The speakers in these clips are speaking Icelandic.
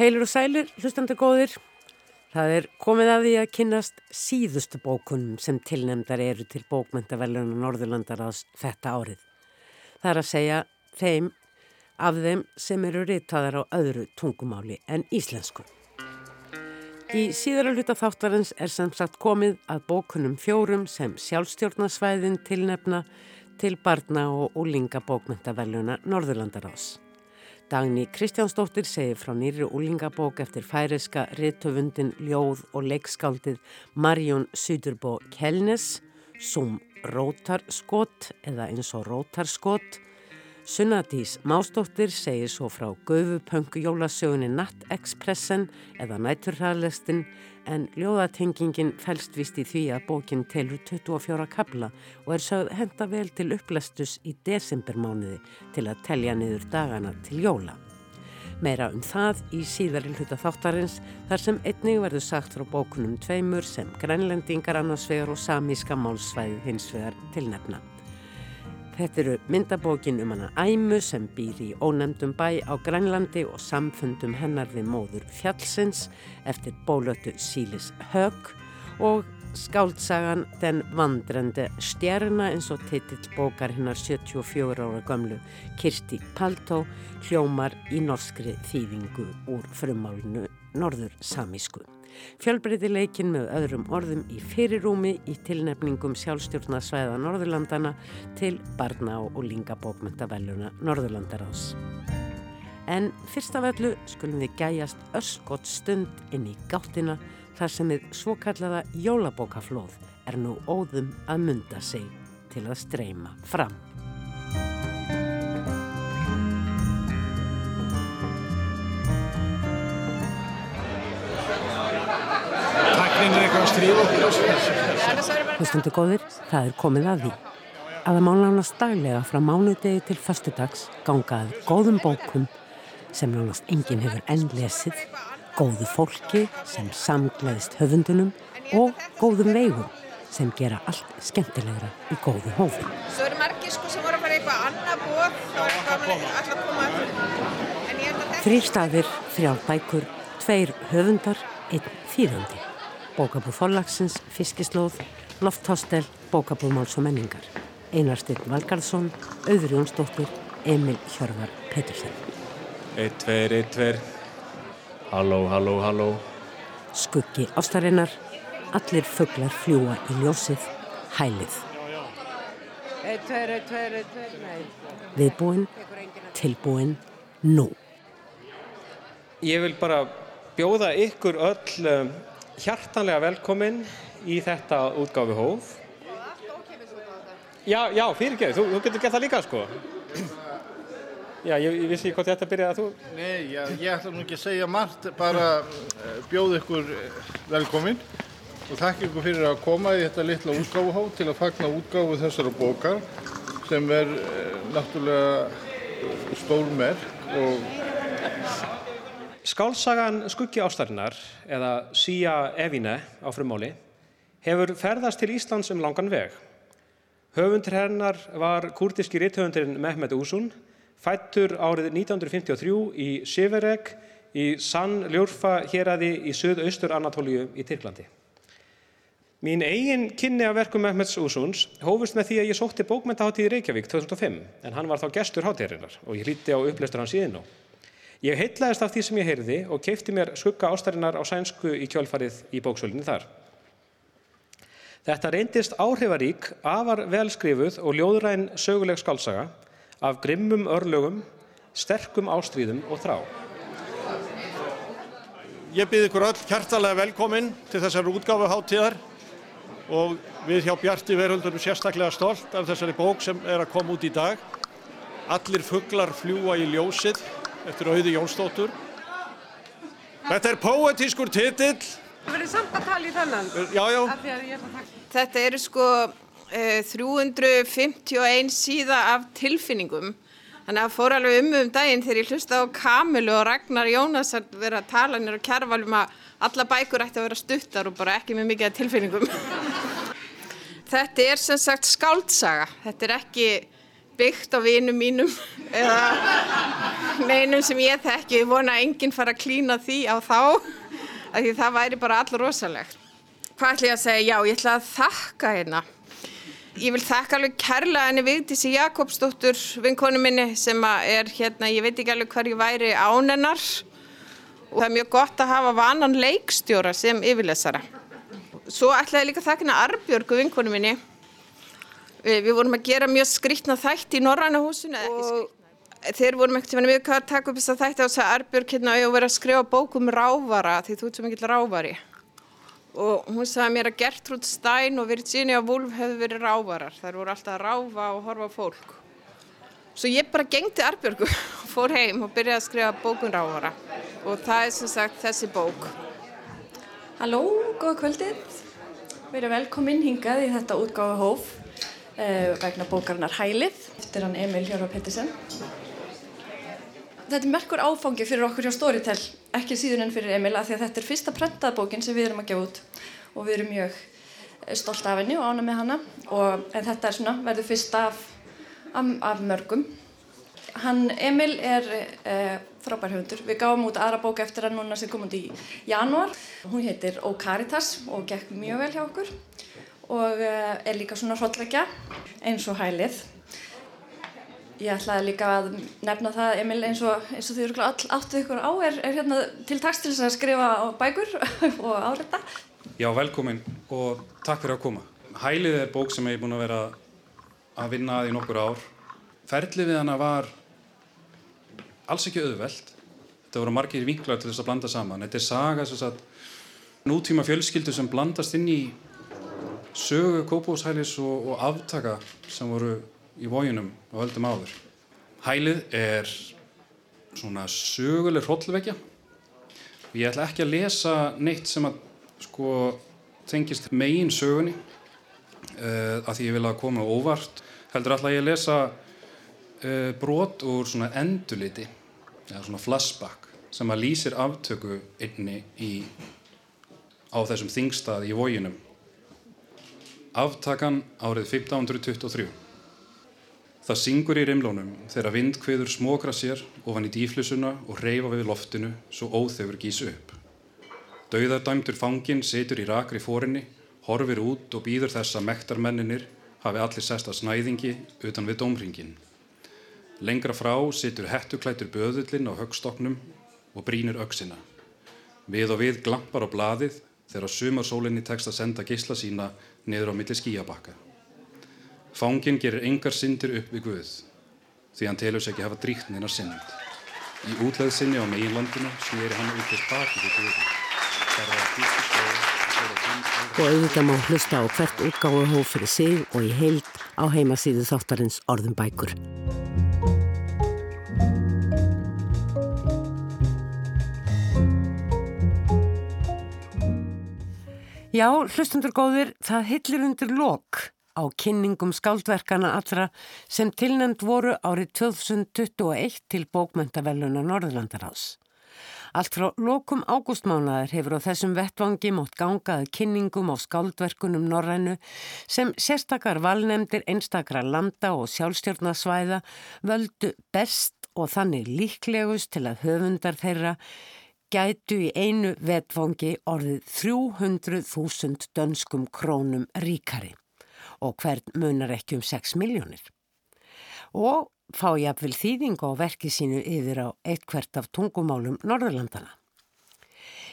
Heilur og sælir, hlustandi góðir. Það er komið að því að kynast síðustu bókunum sem tilnemdar eru til bókmyndavellunar Norðurlandaráðs þetta árið. Það er að segja þeim af þeim sem eru reytaðar á öðru tungumáli en íslensku. Í síðara hluta þáttarins er sem sagt komið að bókunum fjórum sem sjálfstjórnasvæðin tilnefna til barna og úlinga bókmyndavellunar Norðurlandaráðs. Dagni Kristjánsdóttir segir frá nýri úlingabók eftir færiska riðtöfundin Ljóð og leikskáldið Marjón Sudurbó Kelnes, Sum Rótarskott eða eins og Rótarskott. Sunnadís Másdóttir segir svo frá Göfupöngu jólasögunni Natt-Expressen eða Næturhraðlestin en ljóðatengingin fælst vist í því að bókinn telur 24 kabla og er sögð henda vel til upplestus í desembermániði til að telja niður dagana til jóla. Meira um það í síðari hluta þáttarins þar sem einnig verður sagt frá bókunum tveimur sem grænlendingar annarsvegar og samíska málsvæði hins vegar tilnefna. Þetta eru myndabókin um hana Æmu sem býr í ónemdum bæ á Grænlandi og samfundum hennar við móður fjallsins eftir bólötu Sílis Hög og skáldsagan Den vandrende stjerna eins og titill bókar hennar 74 ára gamlu Kirsti Paltó hljómar í norskri þýðingu úr frumálinu Norður Samísku. Fjölbreytileikin með öðrum orðum í fyrirúmi í tilnefningum sjálfstjórnarsvæða Norðurlandana til barna og lingabókmyndavelluna Norðurlandarás. En fyrst af öllu skulum við gæjast öskott stund inn í gáttina þar sem við svokallaða jólabókaflóð er nú óðum að mynda sig til að streyma fram. Að stríða okkur Hlustundu góðir, það er komið að því. Að það má nánast daglega frá mánudegi til fastudags gangaði góðum bókum sem nánast enginn hefur enn lesið góðu fólki sem samgleðist höfundunum og góðum veigum sem gera allt skemmtilegra í góðu hófi. Svo eru margir sko sem voru að fara eitthvað annað bóð þá er gaman alltaf að koma að Þrýr staðir, þrjár bækur, tveir höfundar, einn þýðandi Bókabúð Þorlagsins, Fiskislóð, Lofthástel, Bókabúð Máls og menningar. Einarstinn Valgarðsson, Auður Jónsdóttir, Emil Hjörvar Pettersen. Eitt, tveir, eitt, tveir. Halló, halló, halló. Skuggi ástarinnar, allir fugglar fljúa í ljósið, hælið. Eitt, tveir, eitt, tveir, eitt, tveir, nei. Viðbúinn, tilbúinn, nú. Ég vil bara bjóða ykkur öll um, hjartanlega velkomin í þetta útgáfi hóf. Já, já, fyrirgeðu, þú, þú getur gett það líka sko. Já, ég, ég vissi ekki hvort þetta byrjaði að þú... Nei, já, ég ætla nú ekki að segja margt, bara uh, bjóð ykkur uh, velkomin og þakka ykkur fyrir að koma í þetta litla útgáfuhóf til að fagna útgáfu þessara bókar sem er uh, náttúrulega stórmerk og Skálsagan Skuggi ástarinnar, eða Sía Evine á frumáli, hefur ferðast til Íslands um langan veg. Höfundur hennar var kurdiski rithöfundurinn Mehmet Úsun, fættur árið 1953 í Sivereg í San Ljurfa héræði í söð-austur Anatóliu í Tyrklandi. Mín eigin kynni af verkum Mehmets Úsuns hófust með því að ég sótti bókmyndaháttíð Reykjavík 2005 en hann var þá gestur hátíðarinnar og ég hlíti á uppleistur hans síðan á. Ég heitlaðist af því sem ég heyrði og keipti mér skugga ástarinnar á sænsku í kjölfarið í bóksölinni þar. Þetta reyndist áhrifarík, afar velskrifuð og ljóðræn söguleg skálsaga af grimmum örlögum, sterkum ástríðum og þrá. Ég byrði ykkur öll kjartalega velkomin til þessari útgáfu háttíðar og við hjá Bjarti veröldurum sérstaklega stolt af þessari bók sem er að koma út í dag. Allir fugglar fljúa í ljósið eftir auði Jónsdóttur. Þetta er poetískur titill. Það verður samt að tala í þannan. Já, já. Þetta eru sko uh, 351 síða af tilfinningum Þannig að fór alveg um um daginn þegar ég hlusta á Kamilu og Ragnar Jónas að vera að tala nýra og kjærvalum að alla bækur ætti að vera stuttar og bara ekki með mikið tilfinningum. Þetta er sem sagt skáldsaga. Þetta er ekki byggt á vinum mínum eða neinum sem ég þekki. Ég vona að enginn fara að klína því á þá, af því það væri bara allur rosalegt. Hvað ætlum ég að segja? Já, ég ætla að þakka hérna. Ég vil þakka alveg kærlega henni Vigdísi Jakobsdóttur, vinkonu minni, sem er hérna, ég veit ekki alveg hver ég væri ánennar. Og það er mjög gott að hafa vanan leikstjóra sem yfirlesara. Svo ætlaði ég líka að þakka henni Arbjörgu, vinkonu minni. Við, við vorum að gera mjög skriktna þætti í Norræna húsinu, eða ekki skriktna. Þeir vorum ekkert við að taka upp þess að þætti á þess að Arbjörg hérna og vera að skrifa bókum rávara, því þú ert svo mikill rávari. Og hún sagði mér að Gertrúd Stein og Virginia Woolf hefðu verið rávarar. Þær voru alltaf að ráfa og horfa fólk. Svo ég bara gengti Arbjörgu og fór heim og byrjaði að skrifa bókun rávara. Og það er sem sagt þessi bók. Halló, góða kvöldið. Við erum velkominn hingað í þetta útgáðu hóf vegna bókarinnar Hælið. Eftir hann Emil Hjörvar Pettersen. Þetta er merkur áfangi fyrir okkur hjá Storytel, ekki síðan en fyrir Emil, því að þetta er fyrsta prentaðbókin sem við erum að gefa út. Og við erum mjög eh, stolt af henni og ána með hana, og, en þetta svona, verður fyrst af, af, af mörgum. Hann Emil er e, frábær höfundur, við gáum út aðra bók eftir hann núna sem kom út í janúar. Hún heitir O Caritas og gekk mjög vel hjá okkur og e, er líka svona hrollvekja eins og hælið. Ég ætlaði líka að nefna það, Emil, eins og, eins og þið eru all áttuð ykkur á, er, er hérna til takst til þess að skrifa bækur og áreita. Já, velkomin og takk fyrir að koma. Hælið er bók sem ég er búin að vera að vinna að í nokkur ár. Ferlið við hana var alls ekki auðveld. Þetta voru margir vinklar til þess að blanda saman. Þetta er saga nútíma fjölskyldu sem blandast inn í sögu kópóshælis og, og aftaka sem voru í vójunum á öldum áður. Hælið er svona söguleg hrollvekja og ég ætla ekki að lesa neitt sem að sko tengist megin sögunni uh, að því ég vil að koma óvart. Heldur ég að lesa uh, brot úr svona enduliti eða svona flashback sem að lýsir aftöku inni í, á þessum þingstað í vójunum. Aftakan árið 1523. Það syngur í rimlónum þegar vindkviður smokra sér ofan í dýflusuna og reyfa við loftinu svo óþefur gís upp. Dauðardæmtur fangin situr í rakri fórinni, horfir út og býður þess að mektarmenninir hafi allir sest að snæðingi utan við dómringin. Lengra frá situr hettuklætur böðullin á högstoknum og brínir öksina. Við og við glampar á blaðið þegar sumarsólinni tekst að senda gísla sína niður á milli skíabakka. Fángin gerir engar syndir upp við Guð því hann telur sér ekki hafa dríkt neina synd. Í útleð sinni á meginlandinu snýri hann út þess baki við Guðum. Og auðvitað má hlusta á hvert útgáðu hóf fyrir sig og í heild á heimasíðu þáttarins orðum Já, hlustundur góðir, það hillir undir lok á kynningum skáldverkana allra sem tilnæmt voru árið 2021 til bókmöntaveluna Norðurlandaráðs. Allt frá lokum ágústmánaðar hefur á þessum vettvangi mótt gangaði kynningum á skáldverkunum Norrænu sem sérstakar valnemdir einstakra landa og sjálfstjórnasvæða völdu best og þannig líklegust til að höfundar þeirra gætu í einu vettvangi orðið 300.000 dönskum krónum ríkari og hvern munar ekki um 6 miljónir. Og fá jafnvel þýðing á verkið sínu yfir á eitthvert af tungumálum Norðurlandana.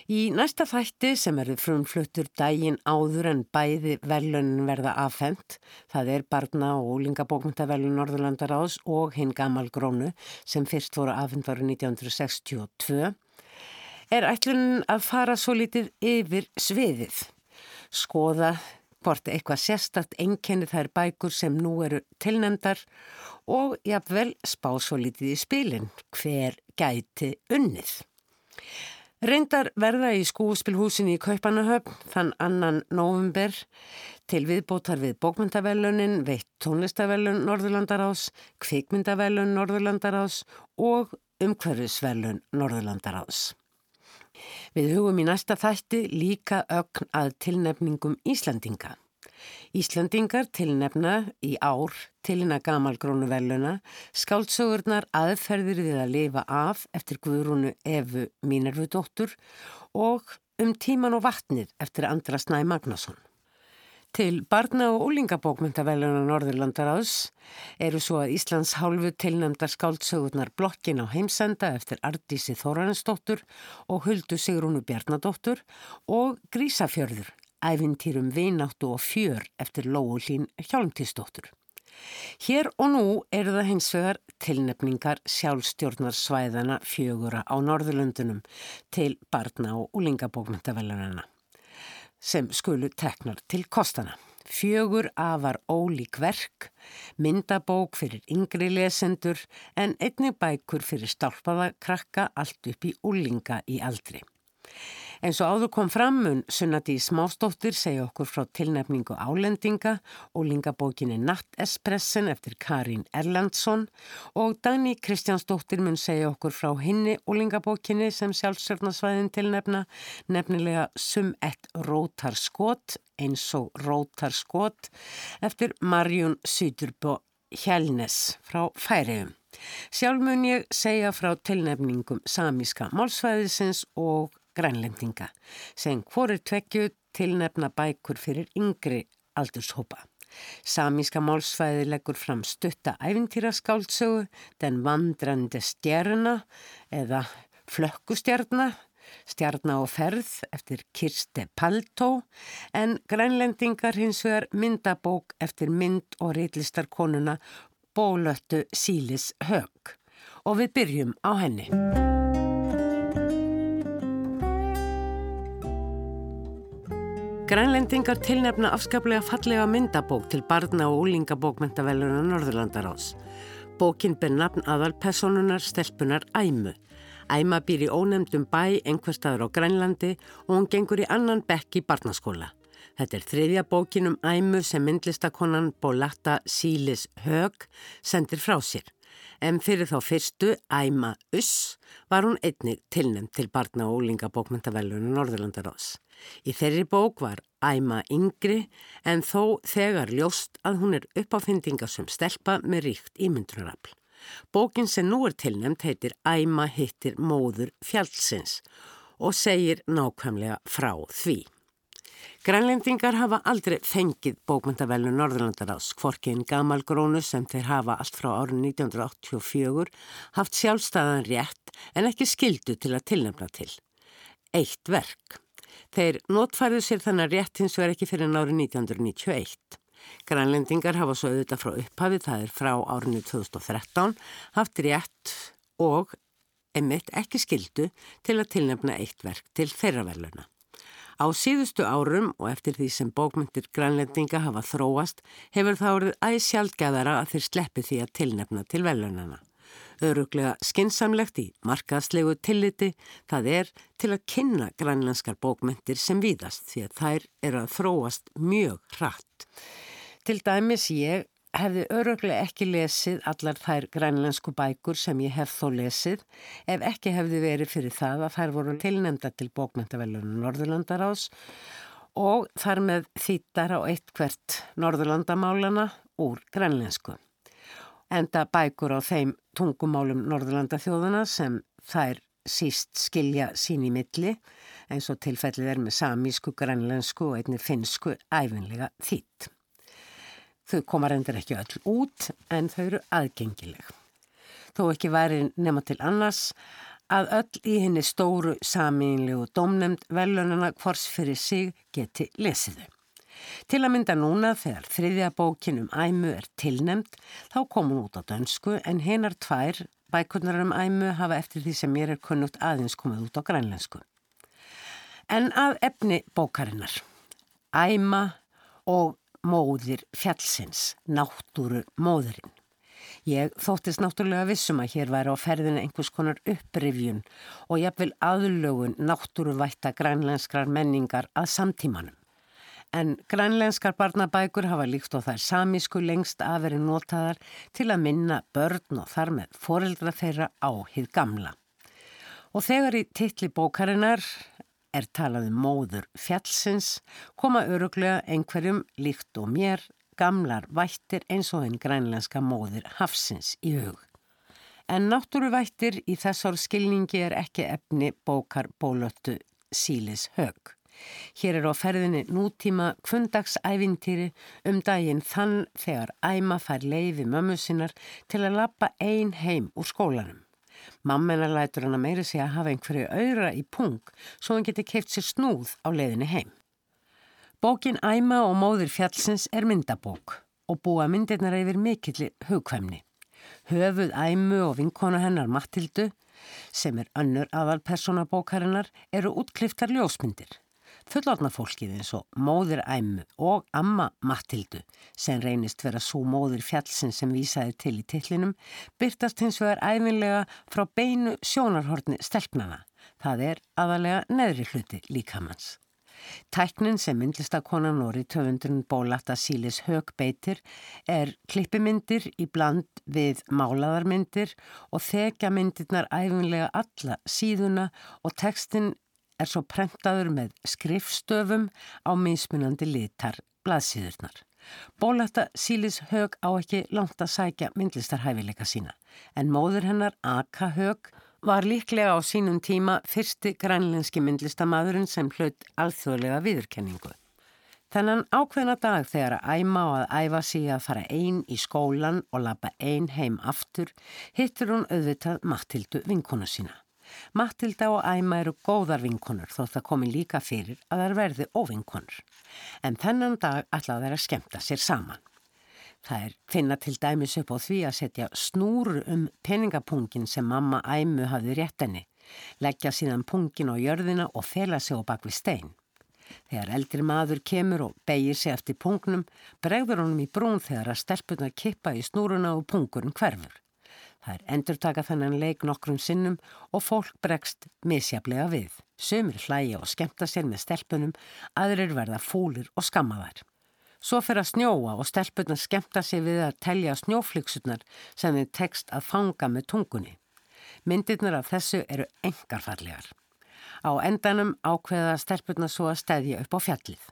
Í næsta þætti sem eru frumfluttur dægin áður en bæði velunin verða afhengt, það er barna og úlingabókmyndavelun Norðurlandaráðs og hinn Gamal Grónu sem fyrst voru afhengt varu 1962, er ætlun að fara svo litið yfir sviðið, skoða hvort eitthvað sérstakt enkenni þær bækur sem nú eru tilnefndar og jafnvel spá svo litið í spilin hver gæti unnið. Reyndar verða í skúspilhúsinni í Kaupanahöfn þann annan november til viðbótar við bókmyndavellunin, veitt tónlistavellun Norðurlandarás, kvikmyndavellun Norðurlandarás og umhverfisvellun Norðurlandarás. Við hugum í næsta þætti líka ögn að tilnefningum Íslandinga. Íslandingar tilnefna í ár tilina gamalgrónu veluna skáldsögurnar aðferðir við að lifa af eftir Guðrúnu Efu Mínervudóttur og um tíman og vatnið eftir Andra Snæ Magnason. Til barna- og úlingabókmyndaveluna Norðurlandaráðs eru svo að Íslands hálfu tilnæmdar skáldsögurnar blokkin á heimsenda eftir Ardísi Þóransdóttur og Huldu Sigrúnu Bjarnadóttur og Grísafjörður æfintýrum vináttu og fjör eftir Lóulín Hjálmtíðsdóttur. Hér og nú eru það hins vegar tilnefningar sjálfstjórnarsvæðana fjögura á Norðurlöndunum til barna- og úlingabókmyndavelunana sem skulu teknar til kostana. Fjögur afar ólík verk, myndabók fyrir yngri lesendur en einnig bækur fyrir stálpaða krakka allt upp í úlinga í aldri. En svo áður kom fram mun Sunnati Smástóttir segja okkur frá tilnefningu álendinga og lingabókinni Nattespressen eftir Karín Erlandsson og Dani Kristjánsdóttir mun segja okkur frá hinni og lingabókinni sem sjálfsörnarsvæðin tilnefna nefnilega Sum ett rótar skot eins og rótar skot eftir Marjún Sýturbó Hjælnes frá Færiðum. Sjálf mun ég segja frá tilnefningum samíska málsvæðisins og grænlendinga sem hvorir tvekju tilnefna bækur fyrir yngri aldurshópa. Samíska málsvæði leggur fram stutta æfintýraskáldsögu, den vandrandi stjerna eða flökkustjarna, stjarna og ferð eftir Kirste Paltó en grænlendingar hins vegar myndabók eftir mynd og reillistarkonuna Bólöttu Sílis Hög og við byrjum á henni. Grænlendingar tilnefna afskaplega fallega myndabók til barna og úlingabókmentaveluna Norðurlandarás. Bókin ber nafn aðalpersonunar stelpunar Æmu. Æma býr í ónemdum bæ einhverstaður á Grænlandi og hún gengur í annan bekk í barnaskóla. Þetta er þriðja bókin um Æmu sem myndlistakonan Bólata Sílis Hög sendir frá sér. En fyrir þá fyrstu, Æma Uss, var hún einnig tilnefnd til barna og úlingabókmentaveluna Norðurlandarás. Í þeirri bók var æma yngri en þó þegar ljóst að hún er uppáfindinga sem stelpa með ríkt ímyndunarafl. Bókin sem nú er tilnæmt heitir Æma hittir móður fjallsins og segir nákvæmlega frá því. Grænlendingar hafa aldrei fengið bókmyndavelnu Norðurlandarás, hvorkiðin gamal grónu sem þeir hafa allt frá árið 1984 haft sjálfstæðan rétt en ekki skildu til að tilnæmna til. Eitt verk. Þeir notfærið sér þannig rétt hins vegar ekki fyrir árið 1991. Grænlendingar hafa svo auðvitað frá upphafið, það er frá árinu 2013, haft rétt og emitt ekki skildu til að tilnefna eitt verk til þeirra verðluna. Á síðustu árum og eftir því sem bókmyndir grænlendinga hafa þróast hefur það orðið æsjaldgæðara að þeir sleppi því að tilnefna til verðlunana öruglega skinsamlegt í markaðslegu tilliti, það er til að kynna grænlenskar bókmyndir sem víðast því að þær eru að þróast mjög hratt. Til dæmis ég hefði öruglega ekki lesið allar þær grænlensku bækur sem ég hef þó lesið ef ekki hefði verið fyrir það að þær voru tilnemda til bókmyndavelunum Norðurlandarás og þar með þýttar á eitt hvert Norðurlandamálana úr grænlensku enda bækur á þeim tungumálum Norðurlanda þjóðuna sem þær síst skilja sín í milli eins og tilfellið er með samísku, grænlensku og einni finsku æfinlega þýtt. Þau koma reyndir ekki öll út en þau eru aðgengileg. Þó ekki væri nema til annars að öll í henni stóru samínlegu domnemd velunana hvors fyrir sig geti lesiðu. Til að mynda núna þegar þriðja bókin um æmu er tilnemd þá kom hún út á dönsku en hennar tvær bækurnar um æmu hafa eftir því sem mér er kunnugt aðeins komið út á grænlensku. En að efni bókarinnar. Æma og móðir fjallsins, náttúru móðurinn. Ég þóttist náttúrulega vissum að hér væri á ferðinu einhvers konar upprifjun og jafnvel aðlögun náttúruvætta grænlenskrar menningar að samtímanum. En grænlenskar barnabækur hafa líkt og þær samísku lengst aðveri notaðar til að minna börn og þar með foreldra þeirra á hið gamla. Og þegar í titli bókarinnar er talað um móður fjallsins koma öruglega einhverjum líkt og mér gamlar vættir eins og einn grænlenska móðir hafsins í hug. En náttúruvættir í þessar skilningi er ekki efni bókar bólöttu sílis hög. Hér er á ferðinni nútíma kvöndagsævintýri um daginn þann þegar æma fær leiði mömmu sinnar til að lappa ein heim úr skólanum. Mammena lætur hann að meira sig að hafa einhverju auðra í pung svo hann geti keift sér snúð á leiðinni heim. Bókin Æma og móðir fjallsins er myndabók og búa myndirnar yfir mikilli hugkvæmni. Höfuð Æmu og vinkona hennar Mattildu, sem er önnur aðalpersona bókarinnar, eru útkliftar ljósmyndir. Fullorna fólkið eins og móðir Æmu og amma Mattildu, sem reynist vera svo móðir fjallsins sem vísaði til í tillinum, byrtast hins vegar æfinlega frá beinu sjónarhortni stelpnana. Það er aðalega neðri hluti líkamanns. Tæknin sem myndlistakonan og rítöfundurinn Bólata Sílis högbeitir er klippimyndir í bland við málaðarmyndir og þekja myndirnar æfinlega alla síðuna og tekstin er svo prentaður með skrifstöfum á mismunandi litar blaðsíðurnar. Bólata Sílis hög á ekki langt að sækja myndlistarhæfileika sína en móður hennar Aka hög var líklega á sínum tíma fyrsti grænlenski myndlistamæðurinn sem hlaut alþjóðlega viðurkenningu. Þennan ákveðna dag þegar að æma og að æfa sig að fara einn í skólan og lappa einn heim aftur, hittur hún auðvitað Mattildu vinkona sína. Mattilda og æma eru góðar vinkonur þótt það komi líka fyrir að það verði óvinkonur. En þennan dag ætlaði þeirra að skemta sér saman. Það er finna til dæmis upp á því að setja snúru um peningapungin sem mamma æmu hafði rétt henni, leggja síðan pungin á jörðina og fela sig á bakvi stein. Þegar eldri maður kemur og beigir sig eftir pungnum, bregður honum í brún þegar að stelpuna kippa í snúruna og pungurinn hverfur. Það er endur taka þennan leik nokkrum sinnum og fólk bregst misjaflega við. Sumir hlæja og skemta sér með stelpunum, aðrir verða fúlir og skammaðar. Svo fer að snjóa og stelpunar skemta sig við að telja snjóflygsunar sem þið tekst að fanga með tungunni. Myndirnar af þessu eru engarfallegar. Á endanum ákveða stelpunar svo að stæðja upp á fjallið.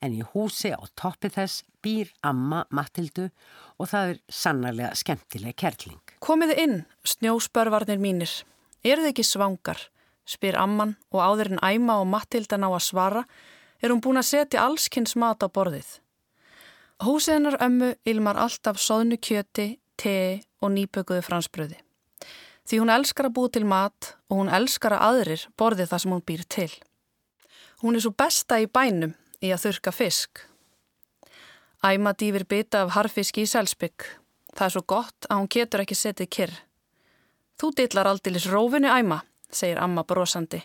En í húsi á toppi þess býr amma Matildu og það er sannarlega skemmtileg kerling. Komiði inn, snjóspörvarnir mínir. Er þið ekki svangar? spyr amman og áður en æma og Matilda ná að svara er hún búin að setja allskynns mat á borðið. Húsið hennar ömmu ilmar alltaf soðnu kjöti, tei og nýbökuðu fransbröði. Því hún elskar að búa til mat og hún elskar að aðrir borði það sem hún býr til. Hún er svo besta í bænum í að þurka fisk. Æma dýfir bytta af harfisk í selsbygg. Það er svo gott að hún getur ekki setið kyrr. Þú dillar aldilis rófinu æma, segir amma brosandi.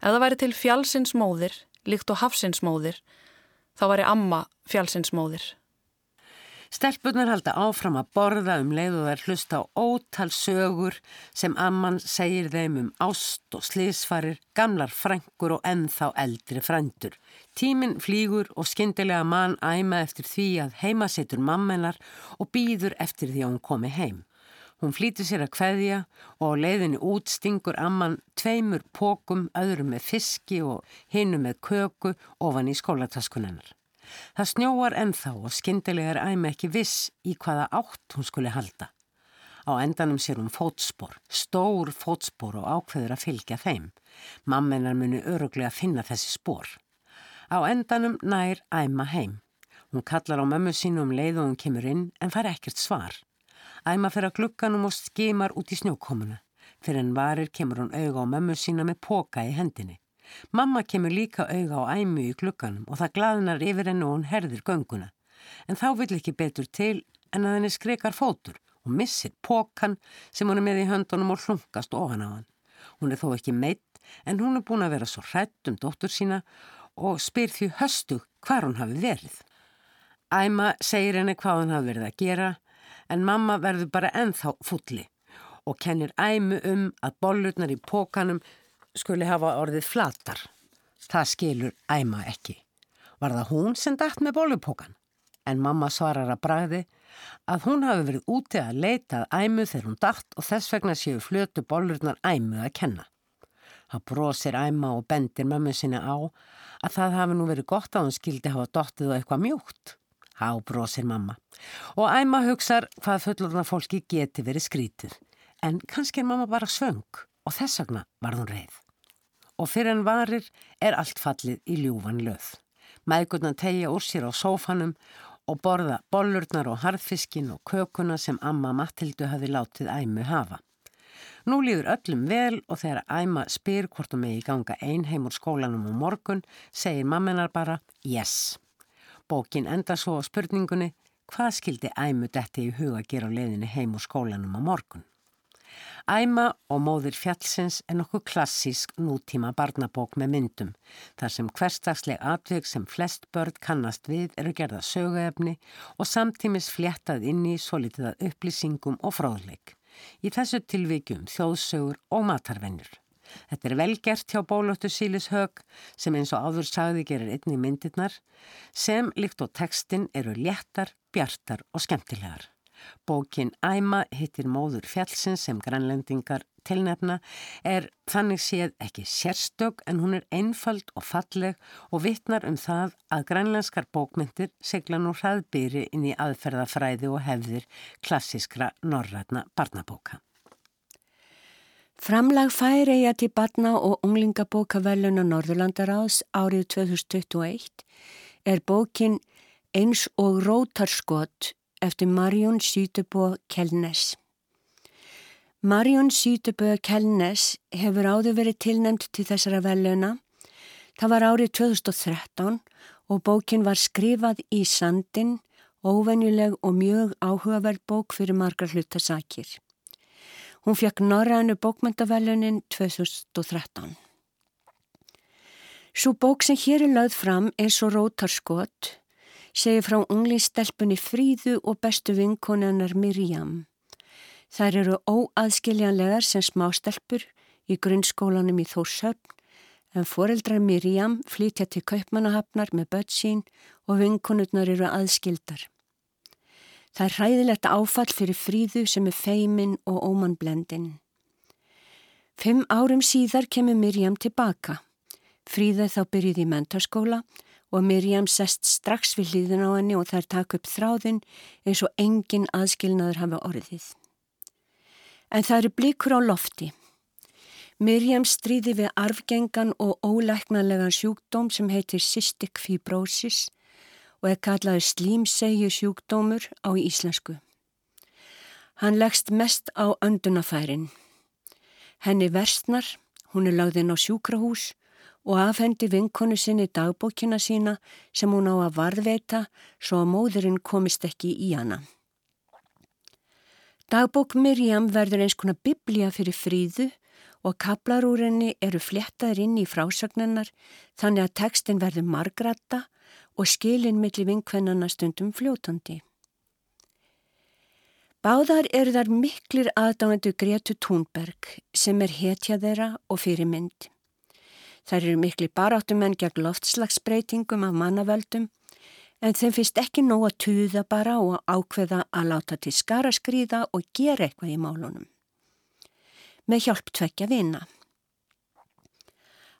Ef það væri til fjálsins móðir, líkt og hafsins móðir, þá ég amma fjálsinsmóðir. Stelpunar halda áfram að borða um leið og þær hlusta á ótal sögur sem amman segir þeim um ást og slísfarir, gamlar frængur og ennþá eldri frændur. Tíminn flýgur og skindilega mann æma eftir því að heima setur mammenar og býður eftir því að hún komi heim. Hún flýtir sér að kveðja og á leiðinu út stingur amman tveimur pókum, öðrum með fiski og hinu með köku ofan í skólataskunennar. Það snjóar ennþá og skindilega er æmi ekki viss í hvaða átt hún skuli halda. Á endanum sér hún fótspor, stór fótspor og ákveður að fylgja þeim. Mammenar muni öruglega að finna þessi spór. Á endanum nær æma heim. Hún kallar á mömmu sínu um leið og hún kemur inn en fær ekkert svar. Æma fer að glukkanum og skimar út í snjókomuna. Fyrir en varir kemur hún auga á mömmu sína með póka í hendinni. Mamma kemur líka auga á æmu í glukkanum og það glaðnar yfir hennu og hún herðir gönguna. En þá vil ekki betur til en að henni skrekar fótur og missir pókan sem hún er með í höndunum og hlunkast ofan á hann. Hún er þó ekki meitt en hún er búin að vera svo hrætt um dóttur sína og spyr því höstu hvar hún hafi verið. Æma segir henni hvað hún hafi verið að gera en mamma verður bara enþá fulli og kennir æmu um að bollurnar í pókanum skuli hafa orðið flatar. Það skilur æma ekki. Var það hún sem dætt með bollupókan? En mamma svarar að bræði að hún hafi verið úti að leita að æmu þegar hún dætt og þess vegna séu flötu bollurnar æmu að kenna. Það brosir æma og bendir mömmu sinni á að það hafi nú verið gott að hún skildi hafa dottið og eitthvað mjúkt. Há brosir mamma. Og æma hugsar hvað fullurna fólki geti verið skrítið. En kannski er mamma bara svöng og þess vegna var hún reið. Og fyrir en varir er allt fallið í ljúfan löð. Mægurna tegja úr sér á sófanum og borða bollurnar og harðfiskin og kökuna sem amma Matildu hafi látið æmu hafa. Nú líður öllum vel og þegar æma spyr hvort hún megi ganga ein heim úr skólanum á morgun, segir mammenar bara yes. Bókin enda svo á spurningunni hvað skildi æmu detti í huga gera á leiðinni heim úr skólanum á morgun. Æma og móðir fjallsins er nokkuð klassísk nútíma barnabók með myndum þar sem hverstagsleg atveg sem flest börn kannast við eru gerða söguefni og samtímis fléttað inn í svo litið að upplýsingum og fróðleik. Í þessu tilvíkjum þjóðsögur og matarvennur. Þetta er velgert hjá bólóttu sílis hög sem eins og áður sagði gerir einni myndirnar sem líkt og textin eru léttar, bjartar og skemmtilegar. Bókin Æma hittir móður fjallsins sem grænlendingar tilnefna er þannig séð ekki sérstök en hún er einfald og falleg og vittnar um það að grænlenskar bókmyndir segla nú hraðbýri inn í aðferðafræði og hefðir klassiskra norrætna barnabóka. Framlag færi ég til barna og unglingabókavelluna Norðurlandaráðs árið 2021 er bókin Eins og rótarskott eftir Marjón Sýtubó Kellnes. Marjón Sýtubó Kellnes hefur áður verið tilnæmt til þessara veluna. Það var árið 2013 og bókin var skrifað í sandin, óvenjuleg og mjög áhugaverð bók fyrir margar hlutasakir. Hún fekk Norrænu bókmyndavelunin 2013. Svo bók sem hér er lögð fram eins og rótarskott segir frá unglingstelpunni Fríðu og bestu vinkonennar Mirjam. Þær eru óaðskiljanlegar sem smástelpur í grunnskólanum í Þórshöfn en foreldrar Mirjam flytja til kaupmannahafnar með börn sín og vinkonurnar eru aðskildar. Það er hræðilegt áfall fyrir Fríðu sem er feimin og ómannblendin. Fimm árum síðar kemur Mirjam tilbaka. Fríða þá byrjuði í mentarskóla og Mirjam sest strax við hlýðun á henni og þær takk upp þráðin eins og engin aðskilnaður hafa orðið. En það eru blikur á lofti. Mirjam stríði við arfgengan og óleikmanlegan sjúkdóm sem heitir cystic fibrosis og er kallaður slímsegju sjúkdómur á íslensku. Hann leggst mest á öndunafærin. Henni verstnar, hún er lagðinn á sjúkrahús og afhendi vinkonu sinni dagbókina sína sem hún á að varðveita svo að móðurinn komist ekki í hana. Dagbók Mirjam verður eins konar biblía fyrir fríðu og kaplar úr henni eru flettaður inn í frásagnennar þannig að tekstin verður margrata og skilin millir vinkvennana stundum fljótandi. Báðar eru þar miklir aðdáendu Gretu Túnberg sem er hetja þeirra og fyrirmynd. Þær eru mikli baráttumenn gegn loftslagsbreytingum af mannavöldum en þeim finnst ekki nóg að tuða bara og ákveða að láta til skara skrýða og gera eitthvað í málunum. Með hjálp tvekja vina.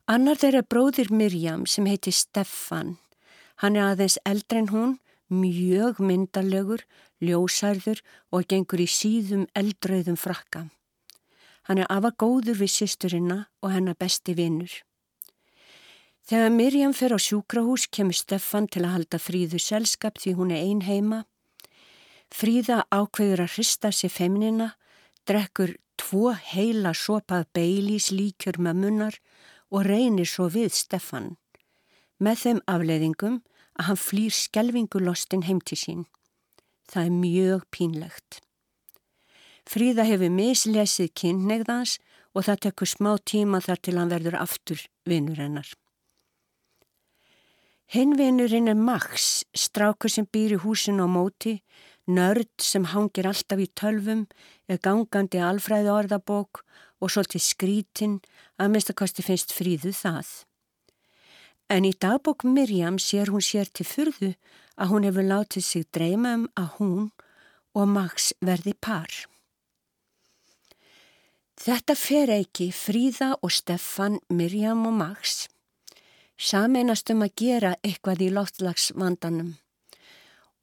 Annar þeirra bróðir Mirjam sem heiti Steffan. Hann er aðeins eldre en hún, mjög myndalegur, ljósærður og gengur í síðum eldröðum frakka. Hann er afa góður við sýsturina og hennar besti vinnur. Þegar Mirjam fer á sjúkrahús kemur Steffan til að halda Fríðu selskap því hún er ein heima. Fríða ákveður að hrista sér feminina, drekkur tvo heila sopað beilís líkjur með munnar og reynir svo við Steffan. Með þeim afleiðingum að hann flýr skelvingulostin heim til sín. Það er mjög pínlegt. Fríða hefur mislesið kynneigðans og það tekur smá tíma þar til hann verður aftur vinnur hennar. Hinvinurinn er Max, strákur sem býr í húsin á móti, Nörd sem hangir alltaf í tölvum er gangandi alfræði orðabók og svolítið skrítin að minnstakosti finnst fríðu það. En í dagbók Mirjam sér hún sér til fyrðu að hún hefur látið sig dreyma um að hún og Max verði par. Þetta fer ekki Fríða og Steffan, Mirjam og Max sameinast um að gera eitthvað í loftlagsvandanum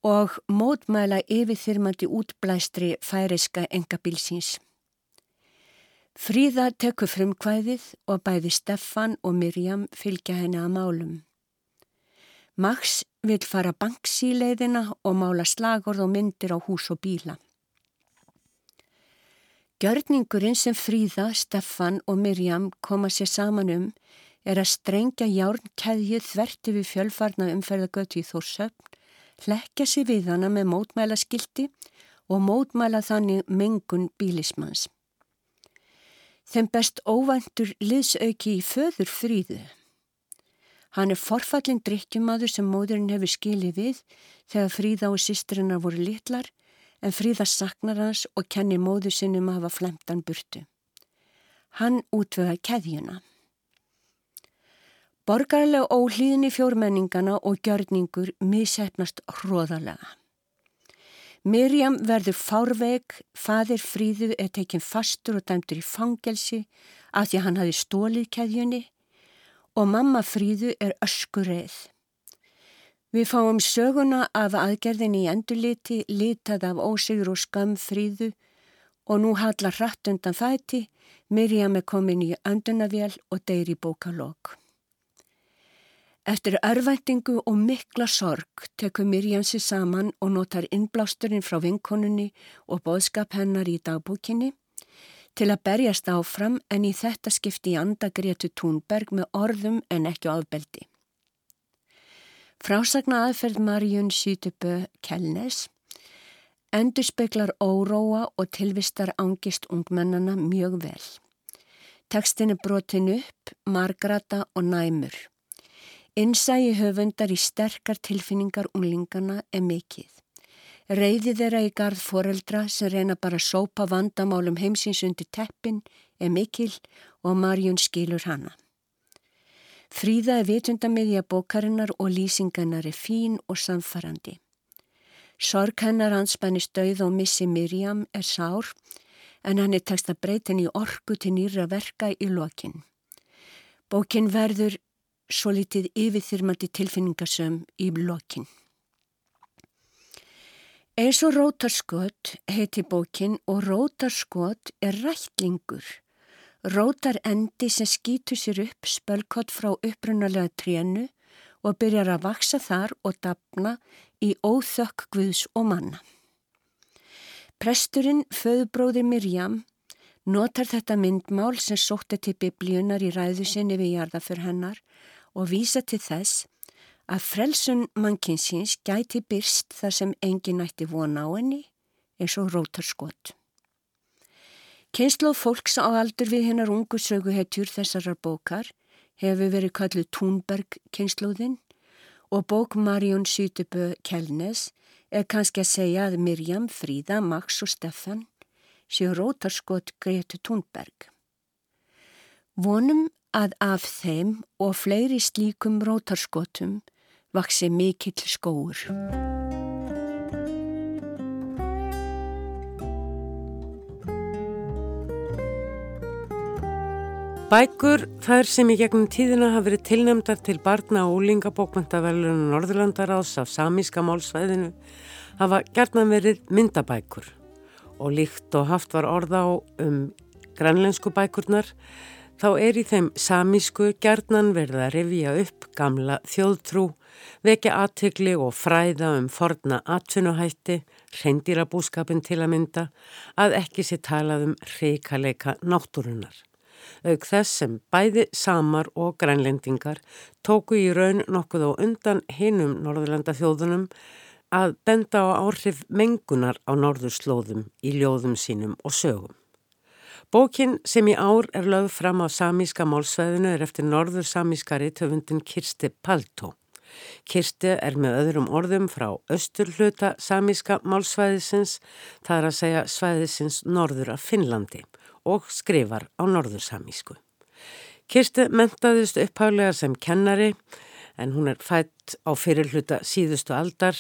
og mótmæla yfirþyrmandi útblæstri færiska engabilsins. Fríða tekur frumkvæðið og bæði Steffan og Mirjam fylgja henni að málum. Max vil fara banksíleiðina og mála slagorð og myndir á hús og bíla. Gjörningurinn sem Fríða, Steffan og Mirjam koma sér saman um er að strengja járnkeðju þverti við fjölfarna umferðagötu í Þórsöfn hlekja sér við hana með mótmæla skildi og mótmæla þannig mengun bílismans. Þeim best óvæntur liðsauki í föður fríðu. Hann er forfallin drikkjumadur sem móðurinn hefur skilið við þegar fríða og sýstrinnar voru litlar en fríða saknar hans og kennir móður sinnum að hafa flemtan burtu. Hann útvöða keðjuna. Borgarlega óhlýðin í fjórmenningana og gjörningur missefnast hróðalega. Mirjam verður fárveik, fadir fríðu er tekinn fastur og dæmtur í fangelsi af því að hann hafi stólið keðjunni og mamma fríðu er öskureið. Við fáum söguna af aðgerðinni í endurliti, litað af ósigur og skam fríðu og nú hallar hratt undan fæti, Mirjam er komin í öndunavél og deyri bókalokk. Eftir örvæntingu og mikla sorg tekur Mirjansi saman og notar innblásturinn frá vinkonunni og boðskap hennar í dagbúkinni til að berjast áfram en í þetta skipti í andagrétu Túnberg með orðum en ekki áfbeldi. Frásagna aðferð Marjun Sýtubö Kellnes endur speklar óróa og tilvistar ángist ungmennana mjög vel. Tekstin er brotin upp, margrata og næmur. Innsægi höfundar í sterkar tilfinningar unglingana er mikill. Reyði þeirra í gard foreldra sem reyna bara að sópa vandamálum heimsins undir teppin er mikill og Marjún skilur hana. Fríða er vitundamiðja bókarinnar og lýsingarnar er fín og samfarrandi. Sorg hennar anspænist dauð og missi Mirjam er sár en hann er tekst að breytin í orgu til nýra verka í lokin. Bókin verður svo litið yfirþyrmandi tilfinningasöm í blokkin. Eins og rótarskot heiti bókin og rótarskot er rætlingur. Rótar endi sem skýtu sér upp spölkott frá upprunalega trénu og byrjar að vaksa þar og dapna í óþökk Guðs og manna. Presturinn, föðubróðir Mirjam, notar þetta myndmál sem sótti til biblíunar í ræðu sinni við jarða fyrir hennar og vísa til þess að frelsun mannkinsins gæti byrst þar sem engin nætti vona á henni eins og rótarskott. Kynsloð fólks á aldur við hennar ungu söguhetjur þessarar bókar hefur verið kalluð Túnberg kynsloðinn og bók Marjón Sýtubö Kelnes er kannski að segja að Mirjam, Fríða, Max og Steffan séu rótarskott Gretu Túnberg. Vonum að af þeim og fleiri slíkum rótarskotum vaksi mikill skóur. Bækur, þær sem í gegnum tíðina hafa verið tilnæmdar til barna og úlingabókmyndavelunum Norðurlandaráðs af samíska málsvæðinu, hafa gerðan verið myndabækur og líkt og haft var orða á um grænlensku bækurnar þá er í þeim samísku gerðnan verið að revja upp gamla þjóðtrú, vekja aðtökli og fræða um forna atvinnuhætti, reyndýrabúskapin til að mynda, að ekki sé talað um reykaleika náttúrunar. Auk þess sem bæði samar og grænlendingar tóku í raun nokkuð á undan hinum norðurlanda þjóðunum að benda á áhrif mengunar á norðurslóðum í ljóðum sínum og sögum. Bókin sem í ár er lögð fram á samíska málsvæðinu er eftir norður samískari töfundin Kirsti Paltó. Kirsti er með öðrum orðum frá austurhluta samíska málsvæðisins, það er að segja svæðisins norður af Finnlandi og skrifar á norður samísku. Kirsti mentaðist upphálega sem kennari en hún er fætt á fyrirhluta síðustu aldar.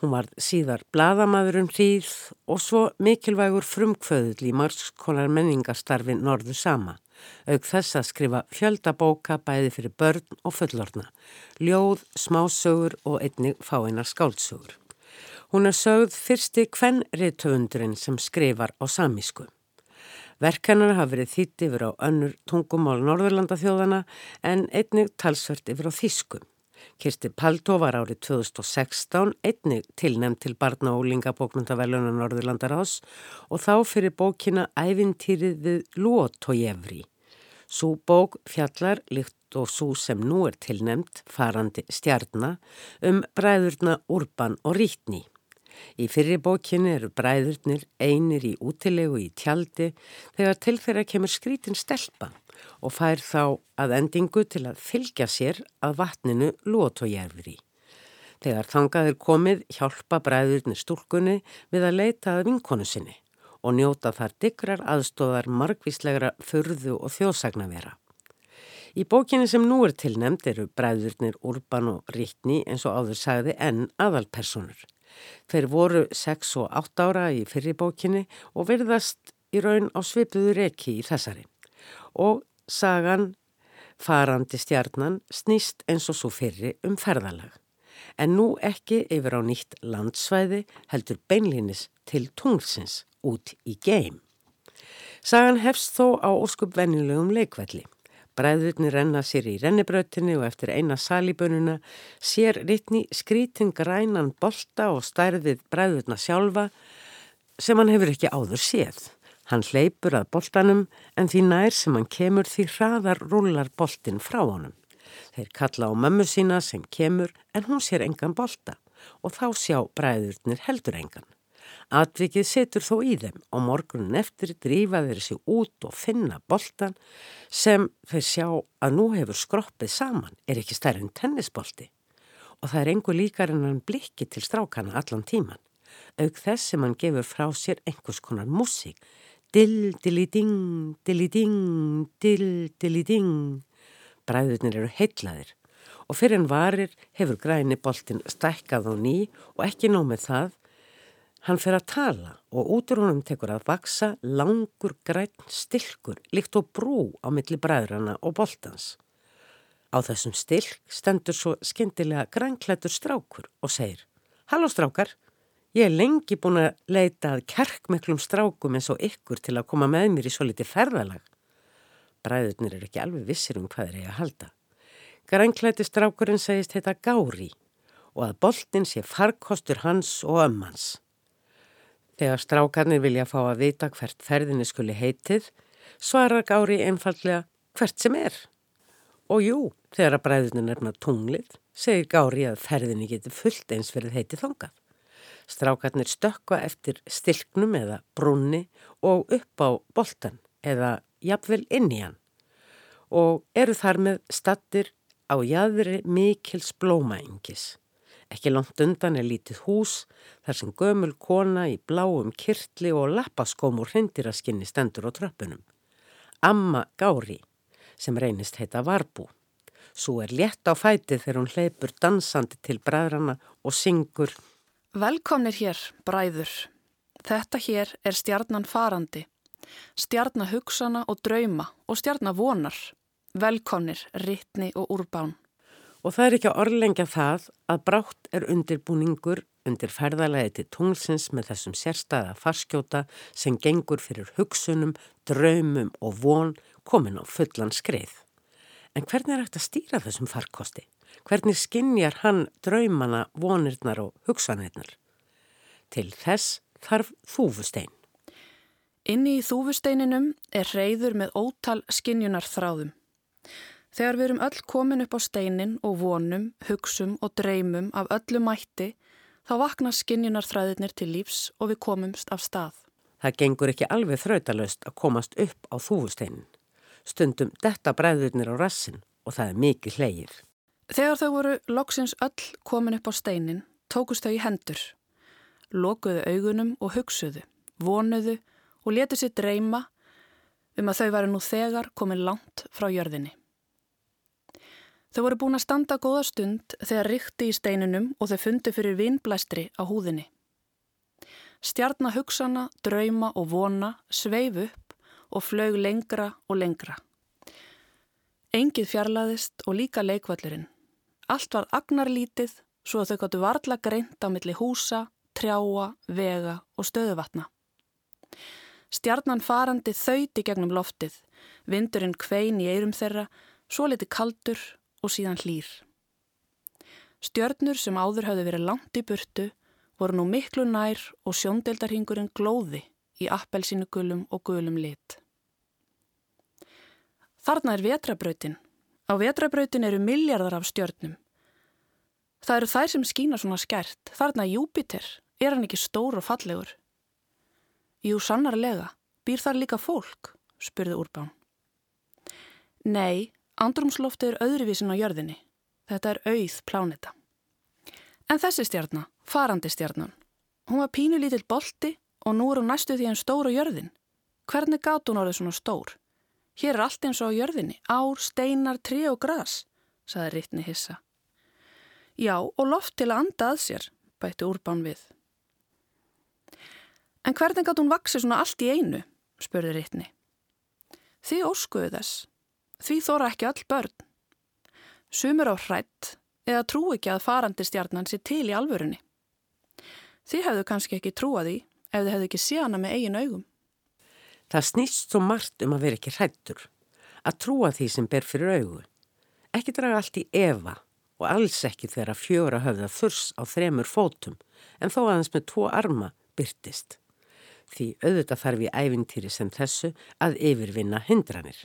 Hún var síðar bladamaður um hríð og svo mikilvægur frumkvöðul í margskonar menningarstarfi norðu sama auk þess að skrifa fjöldabóka bæði fyrir börn og fullorna, ljóð, smásögur og einnig fáinar skáldsögur. Hún er sögð fyrsti kvennriðtöfundurinn sem skrifar á samísku. Verkennar hafa verið þýtt yfir á önnur tungumál Norðurlanda þjóðana en einnig talsvert yfir á þýskum. Kirsti Paldó var árið 2016 einnig tilnæmt til barna og lingabókmyndavellunar Norðurlandarás og þá fyrir bókina Ævintýrið við Lótojevri. Sú bók fjallar líkt og svo sem nú er tilnæmt farandi stjarnar um bræðurna Urban og Rítni. Í fyrri bókinni eru bræðurnir einir í útilegu í tjaldi þegar til þeirra kemur skrítin stelpa og fær þá að endingu til að fylgja sér að vatninu lótojærfri. Þegar þangað er komið hjálpa bræðurnir stúlkunni við að leita að vinkonu sinni og njóta þar digrar aðstóðar margvíslegra förðu og þjóðsagnavera. Í bókinni sem nú er tilnemd eru bræðurnir Urban og Rittni eins og áður sagði enn aðalpersonur. Þeir voru 6 og 8 ára í fyrri bókinni og verðast í raun á svipuður ekki í þessari. Og sagan farandi stjarnan snýst eins og svo fyrri um ferðalag. En nú ekki yfir á nýtt landsvæði heldur beinlinis til tunglsins út í geim. Sagan hefst þó á óskup vennilegum leikvelli. Bræðurni renna sér í rennibrötinu og eftir eina salibönuna sér rittni skrítin grænan bolta og stærðið bræðurna sjálfa sem hann hefur ekki áður séð. Hann hleypur að boltanum en því nær sem hann kemur því hraðar rúlar boltin frá honum. Þeir kalla á mömmu sína sem kemur en hún sér engan bolta og þá sjá bræðurnir heldur engan. Atvikið setur þó í þeim og morgunin eftir drífa þeir sig út og finna boltan sem þeir sjá að nú hefur skroppið saman er ekki stærri en tennisbolti og það er engu líkar en hann blikki til strákana allan tíman. Aug þess sem hann gefur frá sér einhvers konar músík Dill, dilli, ding, dilli, ding, dill, dilli, ding. Bræðurnir eru heitlaðir og fyrir en varir hefur græni boltin stækkað á ný og ekki nómið það. Hann fer að tala og útur honum tekur að vaksa langur græn stilkur líkt og brú á milli bræðrana og boltans. Á þessum stilk stendur svo skindilega grænklættur strákur og segir Halló strákar! Ég er lengi búin að leita að kerkmeklum strákum eins og ykkur til að koma með mér í svo litið ferðalag. Bræðurnir er ekki alveg vissir um hvað er ég að halda. Grænklæti strákurinn segist heita Gári og að boltin sé farkostur hans og ömmans. Þegar strákarnir vilja fá að vita hvert ferðinni skuli heitið, svarar Gári einfallega hvert sem er. Og jú, þegar að bræðurnir nefna tunglið, segir Gári að ferðinni getur fullt eins verið heitið þongað. Strákarnir stökka eftir stilknum eða brunni og upp á boltan eða jafnvel inn í hann og eru þar með stattir á jæðri mikils blómaengis. Ekki langt undan er lítið hús þar sem gömul kona í bláum kirtli og lappaskóm og hrindiraskynni stendur á tröppunum. Amma Gári sem reynist heita Varbú. Svo er létt á fæti þegar hún hleypur dansandi til bræðrana og syngur Velkomnir hér, bræður. Þetta hér er stjarnan farandi. Stjarnar hugsana og drauma og stjarnar vonar. Velkomnir, rittni og úrbán. Og það er ekki að orðlengja það að brátt er undirbúningur undir ferðalagi til tunglsins með þessum sérstæða farskjóta sem gengur fyrir hugsunum, draumum og von komin á fullan skreið. En hvernig er hægt að stýra þessum farkosti? Hvernig skinnjar hann draumana, vonirnar og hugsanirnar? Til þess þarf þúfustein. Inni í þúfusteininum er reyður með ótal skinnjunar þráðum. Þegar við erum öll komin upp á steinin og vonum, hugsum og dreymum af öllu mætti, þá vakna skinnjunar þræðirnir til lífs og við komumst af stað. Það gengur ekki alveg þrautalöst að komast upp á þúfusteinin. Stundum detta bræðurnir á rassin og það er mikið hleyir. Þegar þau voru loksins öll komin upp á steinin, tókust þau í hendur, lokuðu augunum og hugsuðu, vonuðu og letu sér dreyma um að þau væri nú þegar komin langt frá jörðinni. Þau voru búin að standa góða stund þegar ríkti í steininum og þau fundi fyrir vinnblæstri á húðinni. Stjarnahugsana, drauma og vona sveif upp og flög lengra og lengra. Engið fjarlæðist og líka leikvallurinn. Allt var agnarlítið svo að þau gáttu varla greint á milli húsa, trjáa, vega og stöðuvatna. Stjarnan farandi þauti gegnum loftið, vindurinn kvein í eirum þeirra, svo liti kaldur og síðan hlýr. Stjörnur sem áður hafði verið langt í burtu voru nú miklu nær og sjóndeldarhingurinn glóði í appelsínu gulum og gulum lit. Þarna er vetrabrautin. Á vetrabrautin eru miljardar af stjörnum. Það eru þær sem skína svona skert. Þarna er Júpiter. Er hann ekki stór og fallegur? Jú, sannarlega. Býr þar líka fólk? spurði Úrbán. Nei, andrumsloftið er öðruvísin á jörðinni. Þetta er auð pláneta. En þessi stjarnar, farandi stjarnan, hún var pínu lítill bolti og nú er hún næstu því hann stór á jörðin. Hvernig gátt hún orðið svona stór? Hér er allt eins og á jörðinni, ár, steinar, tri og gras, saði Rittni hissa. Já, og loft til að anda að sér, bætti úrbán við. En hvernig gátt hún vaksið svona allt í einu, spurði Rittni. Þið óskuðu þess. Því þóra ekki all börn. Sumur á hrætt eða trú ekki að farandi stjarnan sé til í alvörunni. Þið hefðu kannski ekki trúað því ef þið hefðu ekki séð hana með eigin augum. Það snýst svo margt um að vera ekki hrættur, að trúa því sem ber fyrir augu. Ekki draga allt í efa og alls ekki þegar að fjóra höfða þurs á þremur fótum en þó aðeins með tvo arma byrtist. Því auðvitað þarf í ævintýri sem þessu að yfirvinna hindranir.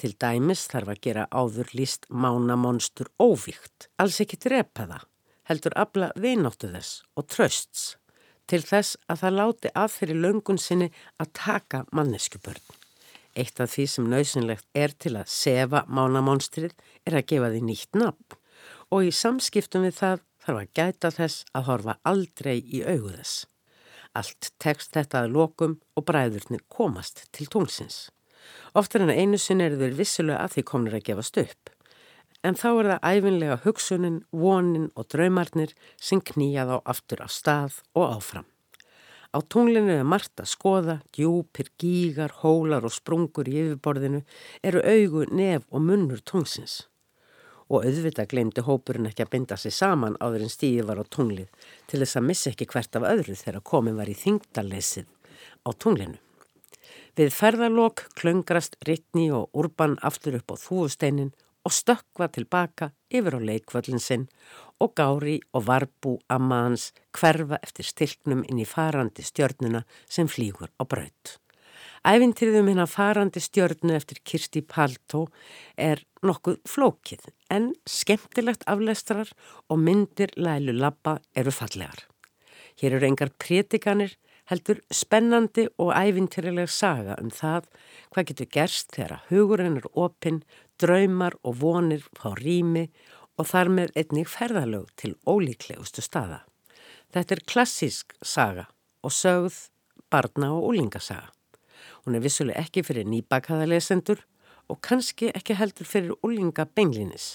Til dæmis þarf að gera áður líst mánamonstur óvíkt, alls ekki drepa það, heldur abla vináttu þess og trösts til þess að það láti að þeirri löngun sinni að taka manneskubörn. Eitt af því sem nöðsynlegt er til að sefa mánamonstrið er að gefa því nýtt nafn og í samskiptum við það þarf að gæta þess að horfa aldrei í augu þess. Allt tekst þetta að lokum og bræðurnir komast til tungsins. Oftar en einu sinni eru þeir vissilega að því komnir að gefast upp en þá er það æfinlega hugsunin, vonin og draumarnir sem knýja þá aftur á stað og áfram. Á tunglinu er margt að skoða, djúpir, gígar, hólar og sprungur í yfirborðinu eru augu, nef og munnur tungsins. Og auðvitað glemdi hópurinn ekki að binda sig saman áður en stíði var á tunglið til þess að missa ekki hvert af öðru þegar komin var í þingdalesið á tunglinu. Við ferðarlokk klöngrast Rittni og Urban aftur upp á þúusteinin og stökkva tilbaka yfir á leikvöllin sinn og Gári og Varbú ammaðans hverfa eftir stilknum inn í farandi stjörnuna sem flýgur á braut. Ævintýrðum hérna farandi stjörnu eftir Kirsti Paltó er nokkuð flókið en skemmtilegt aflestrar og myndir lælu labba eru fallegar. Hér eru engar prétikanir heldur spennandi og ævintýrileg saga um það hvað getur gerst þegar hugurinn er opinn draumar og vonir fá rými og þar með einnig ferðalög til ólíklegustu staða. Þetta er klassísk saga og sögð barna og úlingasaga. Hún er vissuleg ekki fyrir nýbakaða lesendur og kannski ekki heldur fyrir úlinga benglinis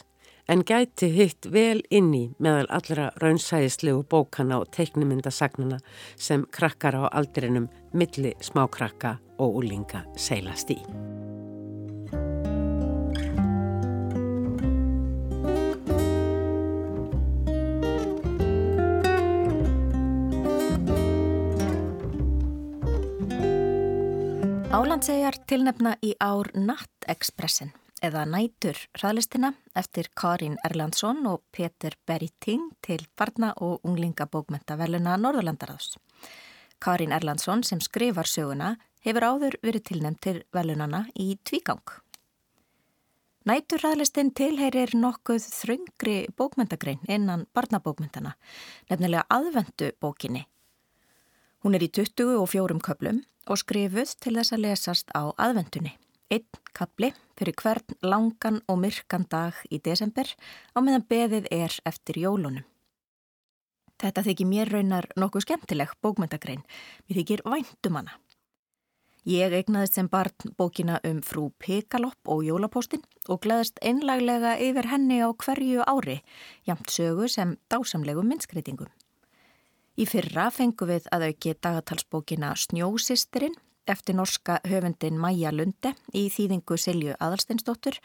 en gæti hitt vel inni meðal allra raunsæðislegu bókana og teiknumindasagnana sem krakkar á aldrinum milli smákrakka og úlinga seilast í. Álandsegjar tilnefna í ár Natt-Expressin eða Nætur hraðlistina eftir Karin Erlandsson og Peter Berryting til barna og unglingabókmenta veluna Norðurlandarðs. Karin Erlandsson sem skrifar söguna hefur áður verið tilnefnt til velunana í tvígang. Nætur hraðlistin tilheyrir nokkuð þröngri bókmentagrein innan barnabókmentana, nefnilega aðvendu bókinni. Hún er í 24 köplum og skrifuð til þess að lesast á aðvendunni. Einn kapli fyrir hvern langan og myrkan dag í desember á meðan beðið er eftir jólunum. Þetta þykir mér raunar nokkuð skemmtileg bókmyndagrein, mér þykir væntum hana. Ég eignaðist sem barn bókina um frú Pekalopp og jólapóstinn og gleðist einlaglega yfir henni á hverju ári, jamt sögu sem dásamlegum minnskreitingum. Í fyrra fengu við að auki dagatalsbókina Snjósistirinn eftir norska höfundin Maja Lunde í þýðingu Silju Adalsteinsdóttur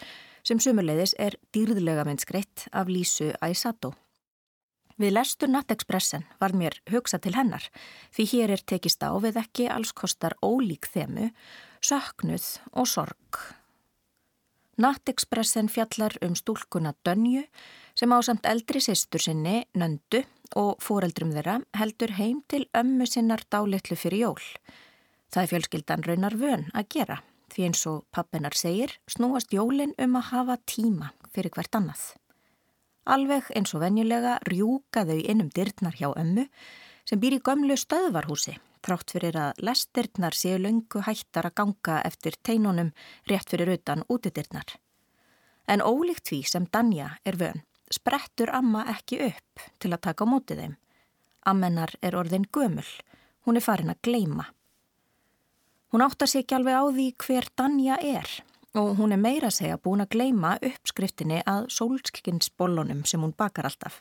sem sumuleiðis er dýrðlega minnskreitt af Lísu Æsató. Við lestur Nattekspressen var mér hugsa til hennar því hér er tekist á við ekki alls kostar ólík þemu, söknuð og sorg. Nattekspressen fjallar um stúlkuna Dönju sem á samt eldri sýstur sinni, Nöndu og fóreldrum þeirra heldur heim til ömmu sinnar dálitlu fyrir jól. Það er fjölskyldan raunar vön að gera því eins og pappinar segir snúast jólin um að hafa tíma fyrir hvert annað. Alveg eins og venjulega rjúka þau innum dyrtnar hjá ömmu sem býr í gömlu stöðvarhúsi trátt fyrir að lestirtnar séu löngu hættar að ganga eftir teinunum rétt fyrir utan útidyrtnar. En ólíkt því sem Danja er vön sprettur amma ekki upp til að taka á mótið þeim. Ammennar er orðin gömul, hún er farin að gleima. Hún áttar sér ekki alveg á því hver Danja er og hún er meira að segja búin að gleima uppskriftinni að sólskinsbollunum sem hún bakar alltaf.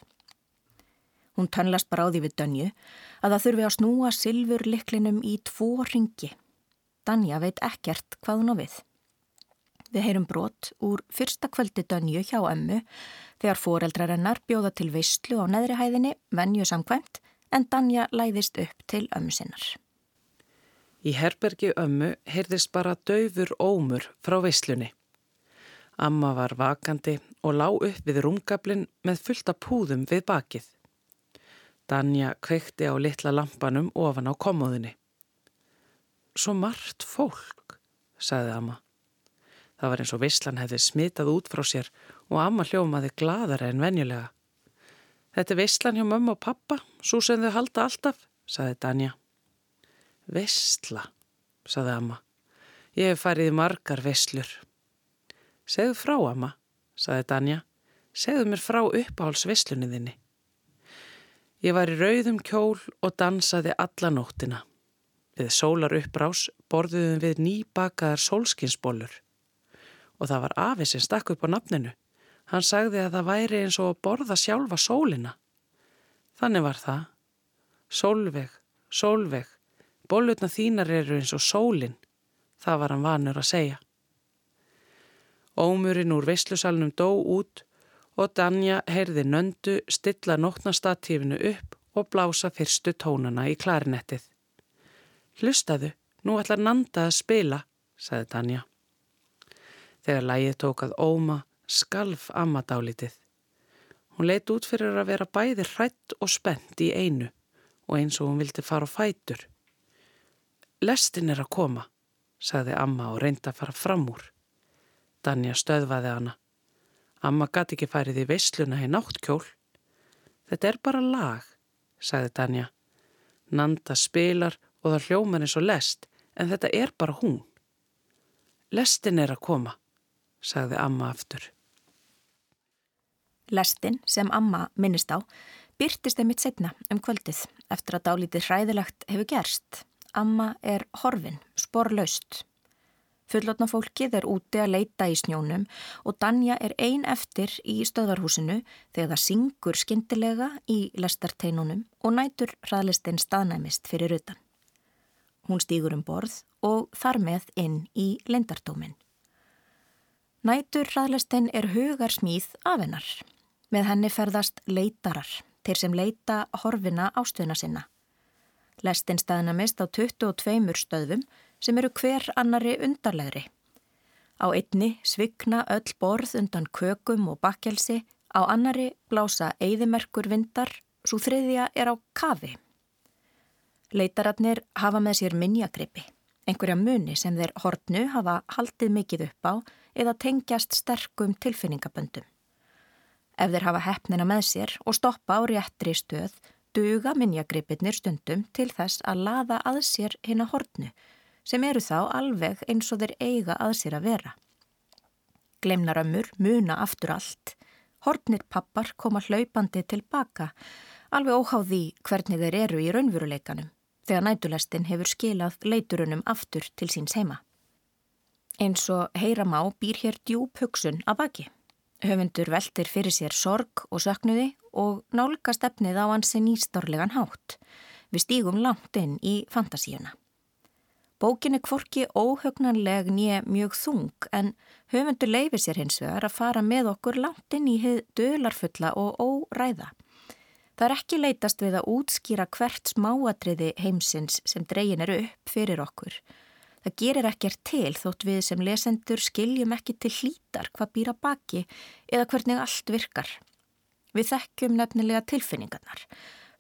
Hún tönlast bara á því við Dönju að það þurfi að snúa silfur liklinum í tvo ringi. Danja veit ekkert hvað hún á við. Við heyrum brot úr fyrsta kvöldi Dönju hjá ömmu þegar foreldrarennar bjóða til veistlu á neðri hæðinni, venju samkvæmt, en Danja læðist upp til ömmu sinnar. Í herbergi ömmu heyrðist bara döfur ómur frá veislunni. Amma var vakandi og lá upp við rúmgablin með fullta púðum við bakið. Danja kveikti á litla lampanum ofan á komóðinni. Svo margt fólk, sagði amma. Það var eins og veislan hefði smitað út frá sér og amma hljómaði gladara en venjulega. Þetta er veislan hjá mömmu og pappa, svo sem þau halda alltaf, sagði Danja. Vestla, saði amma. Ég hef farið margar vestlur. Segðu frá, amma, saði Danja. Segðu mér frá uppáhalsveslunni þinni. Ég var í rauðum kjól og dansaði alla nóttina. Við sólar uppbrás borðuðum við nýbakaðar sólskinsbólur. Og það var afi sem stakk upp á nafninu. Hann sagði að það væri eins og að borða sjálfa sólina. Þannig var það. Sólveg, sólveg, Bólutna þínar eru eins og sólinn, það var hann vanur að segja. Ómurinn úr veislusalunum dó út og Danja heyrði nöndu stilla nótnastatífinu upp og blása fyrstu tónana í klarinettið. Hlustaðu, nú ætlar Nanda að spila, sagði Danja. Þegar lægið tók að óma, skalf amma dálitið. Hún leitt út fyrir að vera bæði hrætt og spennt í einu og eins og hún vildi fara á fætur. Lestin er að koma, sagði amma og reyndi að fara fram úr. Danja stöðvaði hana. Amma gæti ekki færið í veisluna í náttkjól. Þetta er bara lag, sagði Danja. Nanda spilar og það hljómar eins og lest, en þetta er bara hún. Lestin er að koma, sagði amma aftur. Lestin sem amma minnist á byrtist einmitt setna um kvöldið eftir að dálítið hræðilegt hefur gerst. Amma er horfin, sporlaust. Fullotna fólkið er úti að leita í snjónum og Danja er ein eftir í stöðvarhúsinu þegar það syngur skindilega í lestarteinunum og nætur hraðlistinn staðnæmist fyrir utan. Hún stýgur um borð og þar með inn í lindardómin. Nætur hraðlistinn er hugar smíð af hennar. Með henni ferðast leitarar, þeir sem leita horfina ástöðna sinna. Lestin staðnamist á 22 stöðum sem eru hver annari undarlegri. Á einni svikna öll borð undan kökum og bakkelsi, á annari blása eigðimerkur vindar, svo þriðja er á kafi. Leitararnir hafa með sér minjagrippi, einhverja muni sem þeir hortnu hafa haldið mikið upp á eða tengjast sterkum tilfinningaböndum. Ef þeir hafa hefnina með sér og stoppa á réttri stöð duga minjagripirnir stundum til þess að laða að sér hinn að hortnu sem eru þá alveg eins og þeir eiga að sér að vera. Glemnarömmur muna aftur allt. Hortnir pappar koma hlaupandi tilbaka, alveg óháði hvernig þeir eru í raunvuruleikanum, þegar nætulestin hefur skilað leiturunum aftur til síns heima. Eins og heyra má býr hér djúb hugsun að baki. Höfundur veldir fyrir sér sorg og söknuði og nálgast efnið á hansi nýstorlegan hátt. Við stígum langt inn í fantasíuna. Bókin er kvorki óhögnanleg nýja mjög þung en höfundur leifir sér hins vegar að fara með okkur langt inn í hið dölarfulla og óræða. Það er ekki leitast við að útskýra hvert smáatriði heimsins sem dregin eru upp fyrir okkur. Það gerir ekkert til þótt við sem lesendur skiljum ekki til hlítar hvað býra baki eða hvernig allt virkar. Við þekkjum nefnilega tilfinningarnar,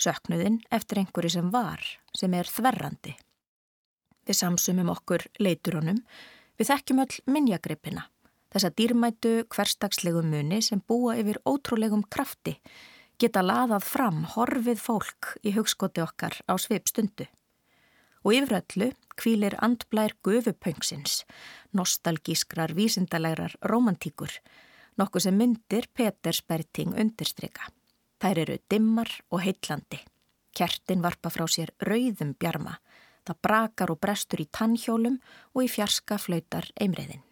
söknuðin eftir einhverju sem var, sem er þverrandi. Við samsumum okkur leiturunum, við þekkjum öll minnjagrippina, þessa dýrmætu hverstagslegu muni sem búa yfir ótrúlegum krafti, geta laðað fram horfið fólk í hugskoti okkar á sveip stundu. Og yfir öllu kvílir andblær gufupöngsins, nostalgískrar vísindalegrar romantíkur, nokkuð sem myndir Peters Berting undirstryka. Þær eru dimmar og heitlandi. Kertin varpa frá sér rauðum bjarma, Það brakar og brestur í tannhjólum og í fjarska flautar eimreiðin.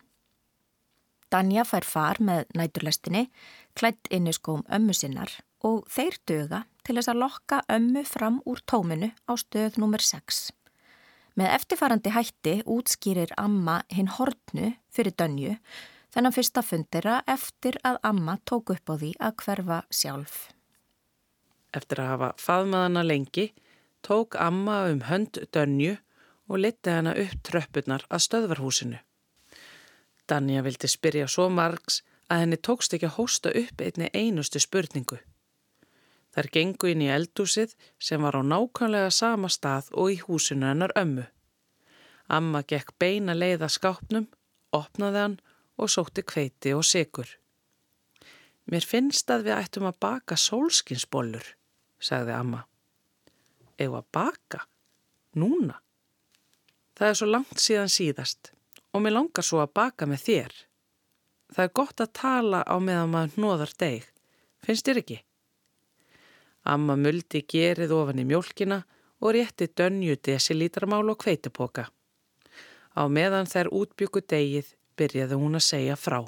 Danja fær far með næturlestinni, klætt inn í skóm ömmu sinnar og þeir döga til þess að lokka ömmu fram úr tóminu á stöð nr. 6. Með eftirfarandi hætti útskýrir amma hinn hortnu fyrir Dönju þennan fyrsta fundera eftir að amma tók upp á því að hverfa sjálf. Eftir að hafa faðmaðana lengi tók amma um hönd Dönju og liti hana upp tröppunar að stöðvarhúsinu. Danja vildi spyrja svo margs að henni tókst ekki að hósta upp einni einustu spurningu. Þar gengu inn í eldúsið sem var á nákvæmlega sama stað og í húsinu hennar ömmu. Amma gekk beina leiða skápnum, opnaði hann og sótti kveiti og sigur. Mér finnst að við ættum að baka sólskinsbollur, sagði amma eða baka, núna. Það er svo langt síðan síðast og mér langar svo að baka með þér. Það er gott að tala á meðan maður hnóðar deg, finnst þér ekki? Amma muldi gerið ofan í mjölkina og rétti dönju desilítarmál og kveitipoka. Á meðan þær útbyggu degið byrjaði hún að segja frá.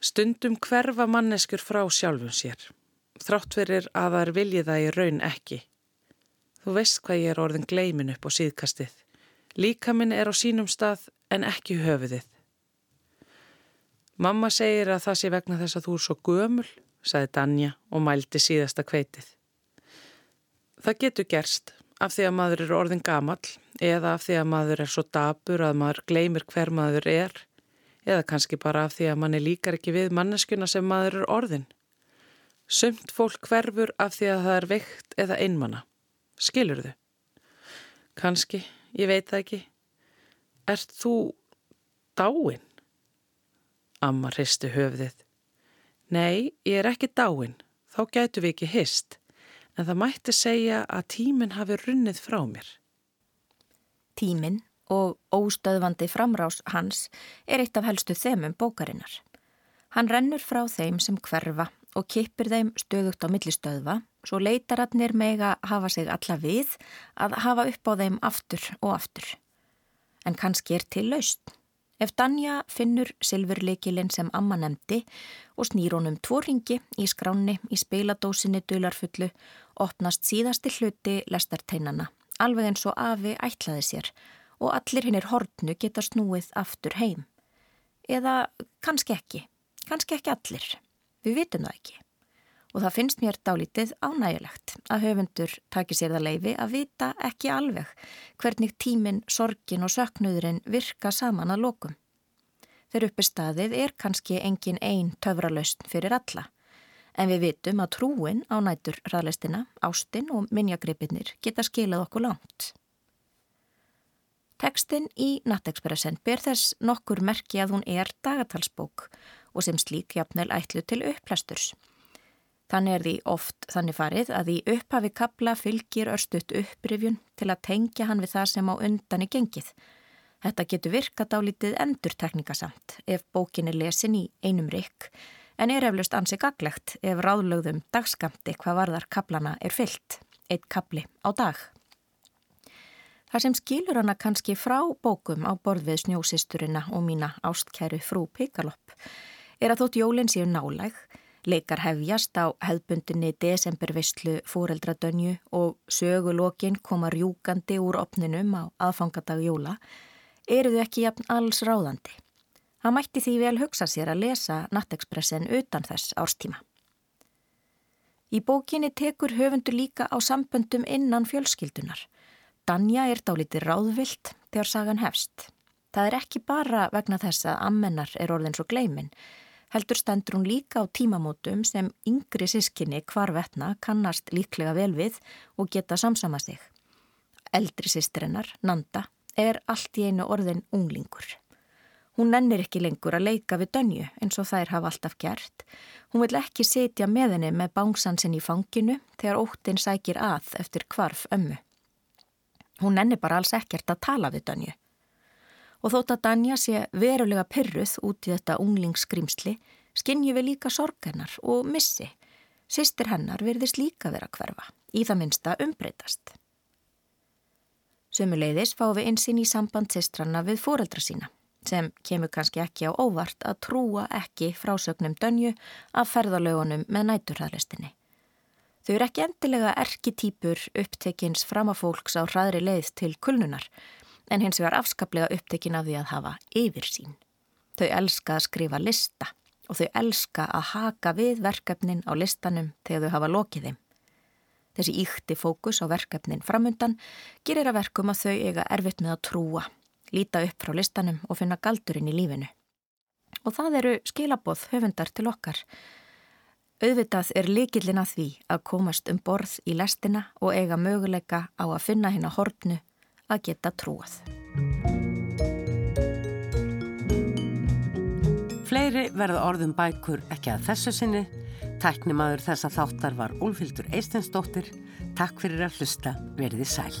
Stundum hverfa manneskur frá sjálfum sér, þrátt verir að þær vilji það í raun ekki. Þú veist hvað ég er orðin gleimin upp á síðkastið. Líka minn er á sínum stað en ekki höfuðið. Mamma segir að það sé vegna þess að þú er svo gömul, saði Danja og mældi síðasta kveitið. Það getur gerst af því að maður er orðin gamal eða af því að maður er svo dabur að maður gleymir hver maður er eða kannski bara af því að manni líkar ekki við manneskuna sem maður er orðin. Sumt fólk hverfur af því að það er veikt eða einmanna. Skilur þau? Kanski, ég veit það ekki. Ert þú dáin? Amma hristu höfðið. Nei, ég er ekki dáin. Þá gætu við ekki hist. En það mætti segja að tíminn hafi runnið frá mér. Tíminn og óstöðvandi framrás hans er eitt af helstu þemum bókarinnar. Hann rennur frá þeim sem hverfa og kippir þeim stöðugt á millistöðva svo leitararnir mega hafa sig alla við að hafa upp á þeim aftur og aftur. En kannski er til laust. Ef Danja finnur silfurleikilinn sem amma nefndi og snýr honum tvo ringi í skráni í speiladósinni dularfullu opnast síðasti hluti lestarteinana alveg eins og afi ætlaði sér og allir hinn er hortnu geta snúið aftur heim. Eða kannski ekki, kannski ekki allir. Við vitum það ekki. Og það finnst mér dálítið ánægilegt að höfundur taki sér það leifi að vita ekki alveg hvernig tíminn, sorgin og söknuðurinn virka saman að lokum. Þegar uppi staðið er kannski engin einn töfralaust fyrir alla. En við vitum að trúin á nætur ræðlistina, ástinn og minjagripinnir geta skilað okkur langt. Tekstinn í Nattekspressen ber þess nokkur merki að hún er dagatalsbók og sem slík jafnvel ætlu til upplæsturs. Þannig er því oft þannig farið að í upphafi kapla fylgir örstuðt upprifjun til að tengja hann við það sem á undan er gengið. Þetta getur virkat á lítið endurtekningasamt ef bókin er lesin í einum rikk en er eflust ansi gaglegt ef ráðlögðum dagskamti hvað varðar kaplana er fyllt, eitt kapli á dag. Það sem skilur hana kannski frá bókum á borð við snjósisturina og mína ástkæru frú Pikalopp er að þótt jólinn séu nálæg Leikar hefjast á hefðbundinni desembervistlu fóreldradönju og sögulokkin koma rjúkandi úr opninum á aðfangadag jóla, eru þau ekki jafn alls ráðandi. Það mætti því vel hugsa sér að lesa Nattekspressen utan þess árstíma. Í bókinni tekur höfundur líka á samböndum innan fjölskyldunar. Danja er dálítið ráðvilt þegar sagan hefst. Það er ekki bara vegna þess að ammennar er orðin svo gleimin, heldur stendur hún líka á tímamótum sem yngri sískinni hvarvetna kannast líklega vel við og geta samsama sig. Eldri sístrennar, Nanda, er allt í einu orðin unglingur. Hún nennir ekki lengur að leika við dönju eins og þær hafa alltaf gert. Hún vil ekki setja með henni með bánsansinn í fanginu þegar óttin sækir að eftir kvarf ömmu. Hún nennir bara alls ekkert að tala við dönju og þótt að Danja sé verulega pyrruð út í þetta unglingsskrimsli skinnju við líka sorgennar og missi. Sistir hennar verðist líka vera hverfa, í það minsta umbreytast. Sumuleiðis fá við einsinn í samband sistranna við fóreldra sína, sem kemur kannski ekki á óvart að trúa ekki frásögnum dönju af ferðalögunum með næturhæðlistinni. Þau eru ekki endilega erkitýpur upptekins framafólks á hraðri leið til kulnunar, en hins vegar afskaplega upptekin af því að hafa yfir sín. Þau elska að skrifa lista og þau elska að haka við verkefnin á listanum þegar þau hafa lokið þeim. Þessi íkti fókus á verkefnin framundan gerir að verkum að þau eiga erfitt með að trúa, líta upp frá listanum og finna galdurinn í lífinu. Og það eru skilaboð höfundar til okkar. Auðvitað er líkillin að því að komast um borð í lestina og eiga möguleika á að finna hérna hortnu að geta trúað. Fleiri verða orðum bækur ekki að þessu sinni. Tæknimaður þessa þáttar var Úlfildur Eistensdóttir. Takk fyrir að hlusta. Verði sæl.